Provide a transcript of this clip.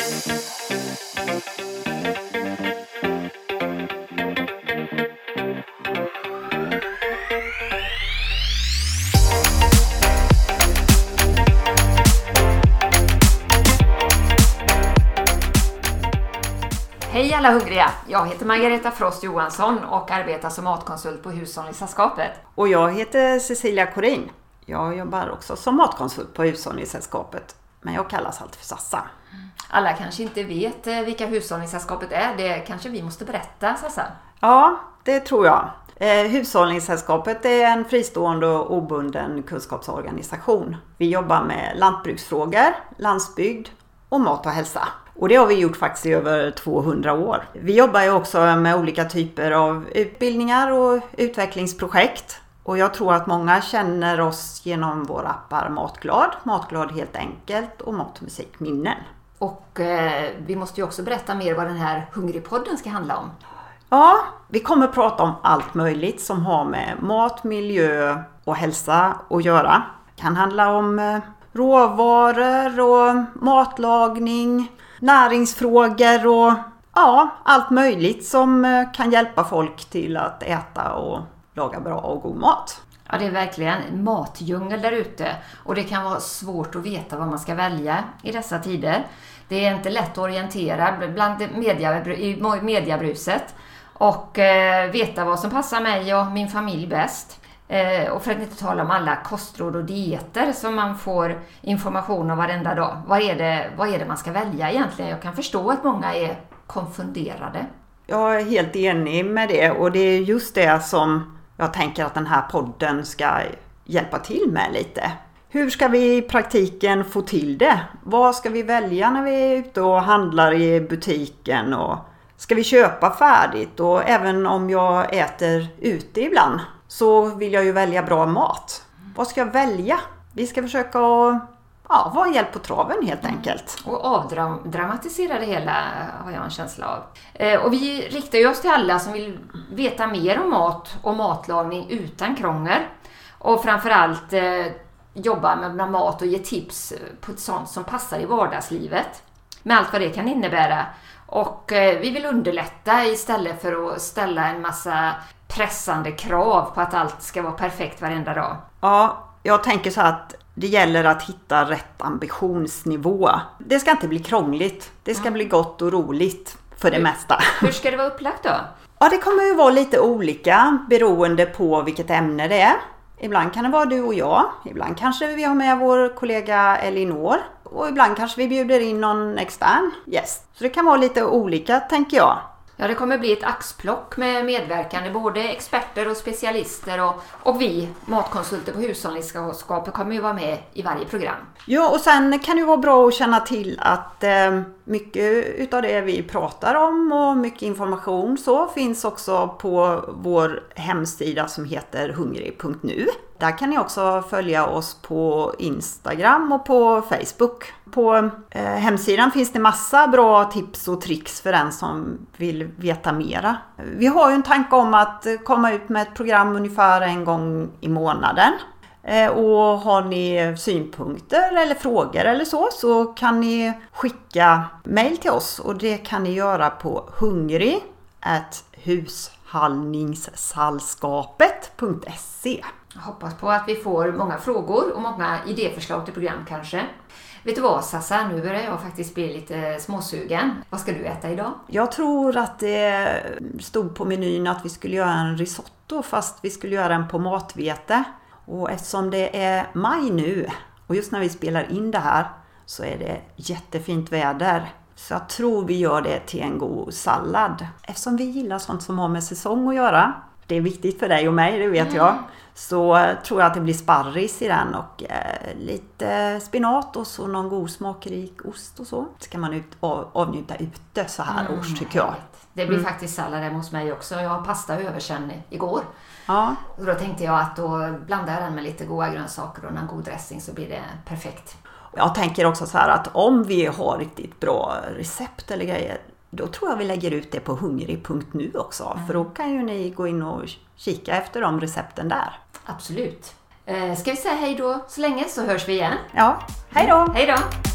Hej alla hungriga! Jag heter Margareta Frost Johansson och arbetar som matkonsult på Hushållningssällskapet. Och jag heter Cecilia Korin. Jag jobbar också som matkonsult på Hushållningssällskapet. Men jag kallas alltid för Sassa. Alla kanske inte vet eh, vilka Hushållningssällskapet är. Det kanske vi måste berätta, Sassa? Ja, det tror jag. Eh, Hushållningssällskapet är en fristående och obunden kunskapsorganisation. Vi jobbar med lantbruksfrågor, landsbygd och mat och hälsa. Och det har vi gjort faktiskt i över 200 år. Vi jobbar ju också med olika typer av utbildningar och utvecklingsprojekt. Och jag tror att många känner oss genom våra appar Matglad, Matglad helt enkelt och Matmusik minnen. Och eh, vi måste ju också berätta mer vad den här Hungrigpodden ska handla om. Ja, vi kommer prata om allt möjligt som har med mat, miljö och hälsa att göra. Det kan handla om eh, råvaror och matlagning, näringsfrågor och ja, allt möjligt som eh, kan hjälpa folk till att äta och laga bra och god mat. Ja, det är verkligen en matdjungel där ute och det kan vara svårt att veta vad man ska välja i dessa tider. Det är inte lätt att orientera bland media, i mediabruset och eh, veta vad som passar mig och min familj bäst. Eh, och för att inte tala om alla kostråd och dieter som man får information om varenda dag. Vad är, det, vad är det man ska välja egentligen? Jag kan förstå att många är konfunderade. Jag är helt enig med det och det är just det som jag tänker att den här podden ska hjälpa till med lite. Hur ska vi i praktiken få till det? Vad ska vi välja när vi är ute och handlar i butiken? Och ska vi köpa färdigt? Och även om jag äter ute ibland så vill jag ju välja bra mat. Vad ska jag välja? Vi ska försöka att ja, vara hjälp på traven helt enkelt. Och avdramatisera det hela har jag en känsla av. Eh, och vi riktar ju oss till alla som vill veta mer om mat och matlagning utan krångel. Och framförallt eh, jobba med mat och ge tips på ett sånt som passar i vardagslivet. Med allt vad det kan innebära. Och eh, vi vill underlätta istället för att ställa en massa pressande krav på att allt ska vara perfekt varenda dag. Ja, jag tänker så att det gäller att hitta rätt ambitionsnivå. Det ska inte bli krångligt. Det ska bli gott och roligt för det hur, mesta. Hur ska det vara upplagt då? Ja, det kommer ju vara lite olika beroende på vilket ämne det är. Ibland kan det vara du och jag. Ibland kanske vi har med vår kollega Elinor. Och ibland kanske vi bjuder in någon extern gäst. Så det kan vara lite olika tänker jag. Ja, det kommer bli ett axplock med medverkande, både experter och specialister och, och vi matkonsulter på hushållningssällskapet kommer ju vara med i varje program. Ja, och sen kan det vara bra att känna till att eh, mycket utav det vi pratar om och mycket information så finns också på vår hemsida som heter hungrig.nu. Där kan ni också följa oss på Instagram och på Facebook. På eh, hemsidan finns det massa bra tips och tricks för den som vill veta mera. Vi har ju en tanke om att komma ut med ett program ungefär en gång i månaden. Eh, och har ni synpunkter eller frågor eller så så kan ni skicka mail till oss och det kan ni göra på hungrig hushållningssällskapet.se jag hoppas på att vi får många frågor och många idéförslag till program kanske. Vet du vad Sassa, nu börjar jag faktiskt bli lite småsugen. Vad ska du äta idag? Jag tror att det stod på menyn att vi skulle göra en risotto fast vi skulle göra den på matvete. Och eftersom det är maj nu och just när vi spelar in det här så är det jättefint väder. Så jag tror vi gör det till en god sallad. Eftersom vi gillar sånt som har med säsong att göra. Det är viktigt för dig och mig, det vet mm. jag. Så tror jag att det blir sparris i den och eh, lite spinat och så någon god smakrik ost och så. Så kan man ut, av, avnjuta ute så här mm, års tycker jag. Det blir mm. faktiskt sallad hemma hos mig också. Jag har pasta över sen igår. Ja. Och då tänkte jag att då blandar jag den med lite goda grönsaker och en god dressing så blir det perfekt. Jag tänker också så här att om vi har riktigt bra recept eller grejer då tror jag vi lägger ut det på hungrig.nu också. Mm. För då kan ju ni gå in och kika efter de recepten där. Absolut. Eh, ska vi säga hej då så länge så hörs vi igen? Ja, hej då! Hej då!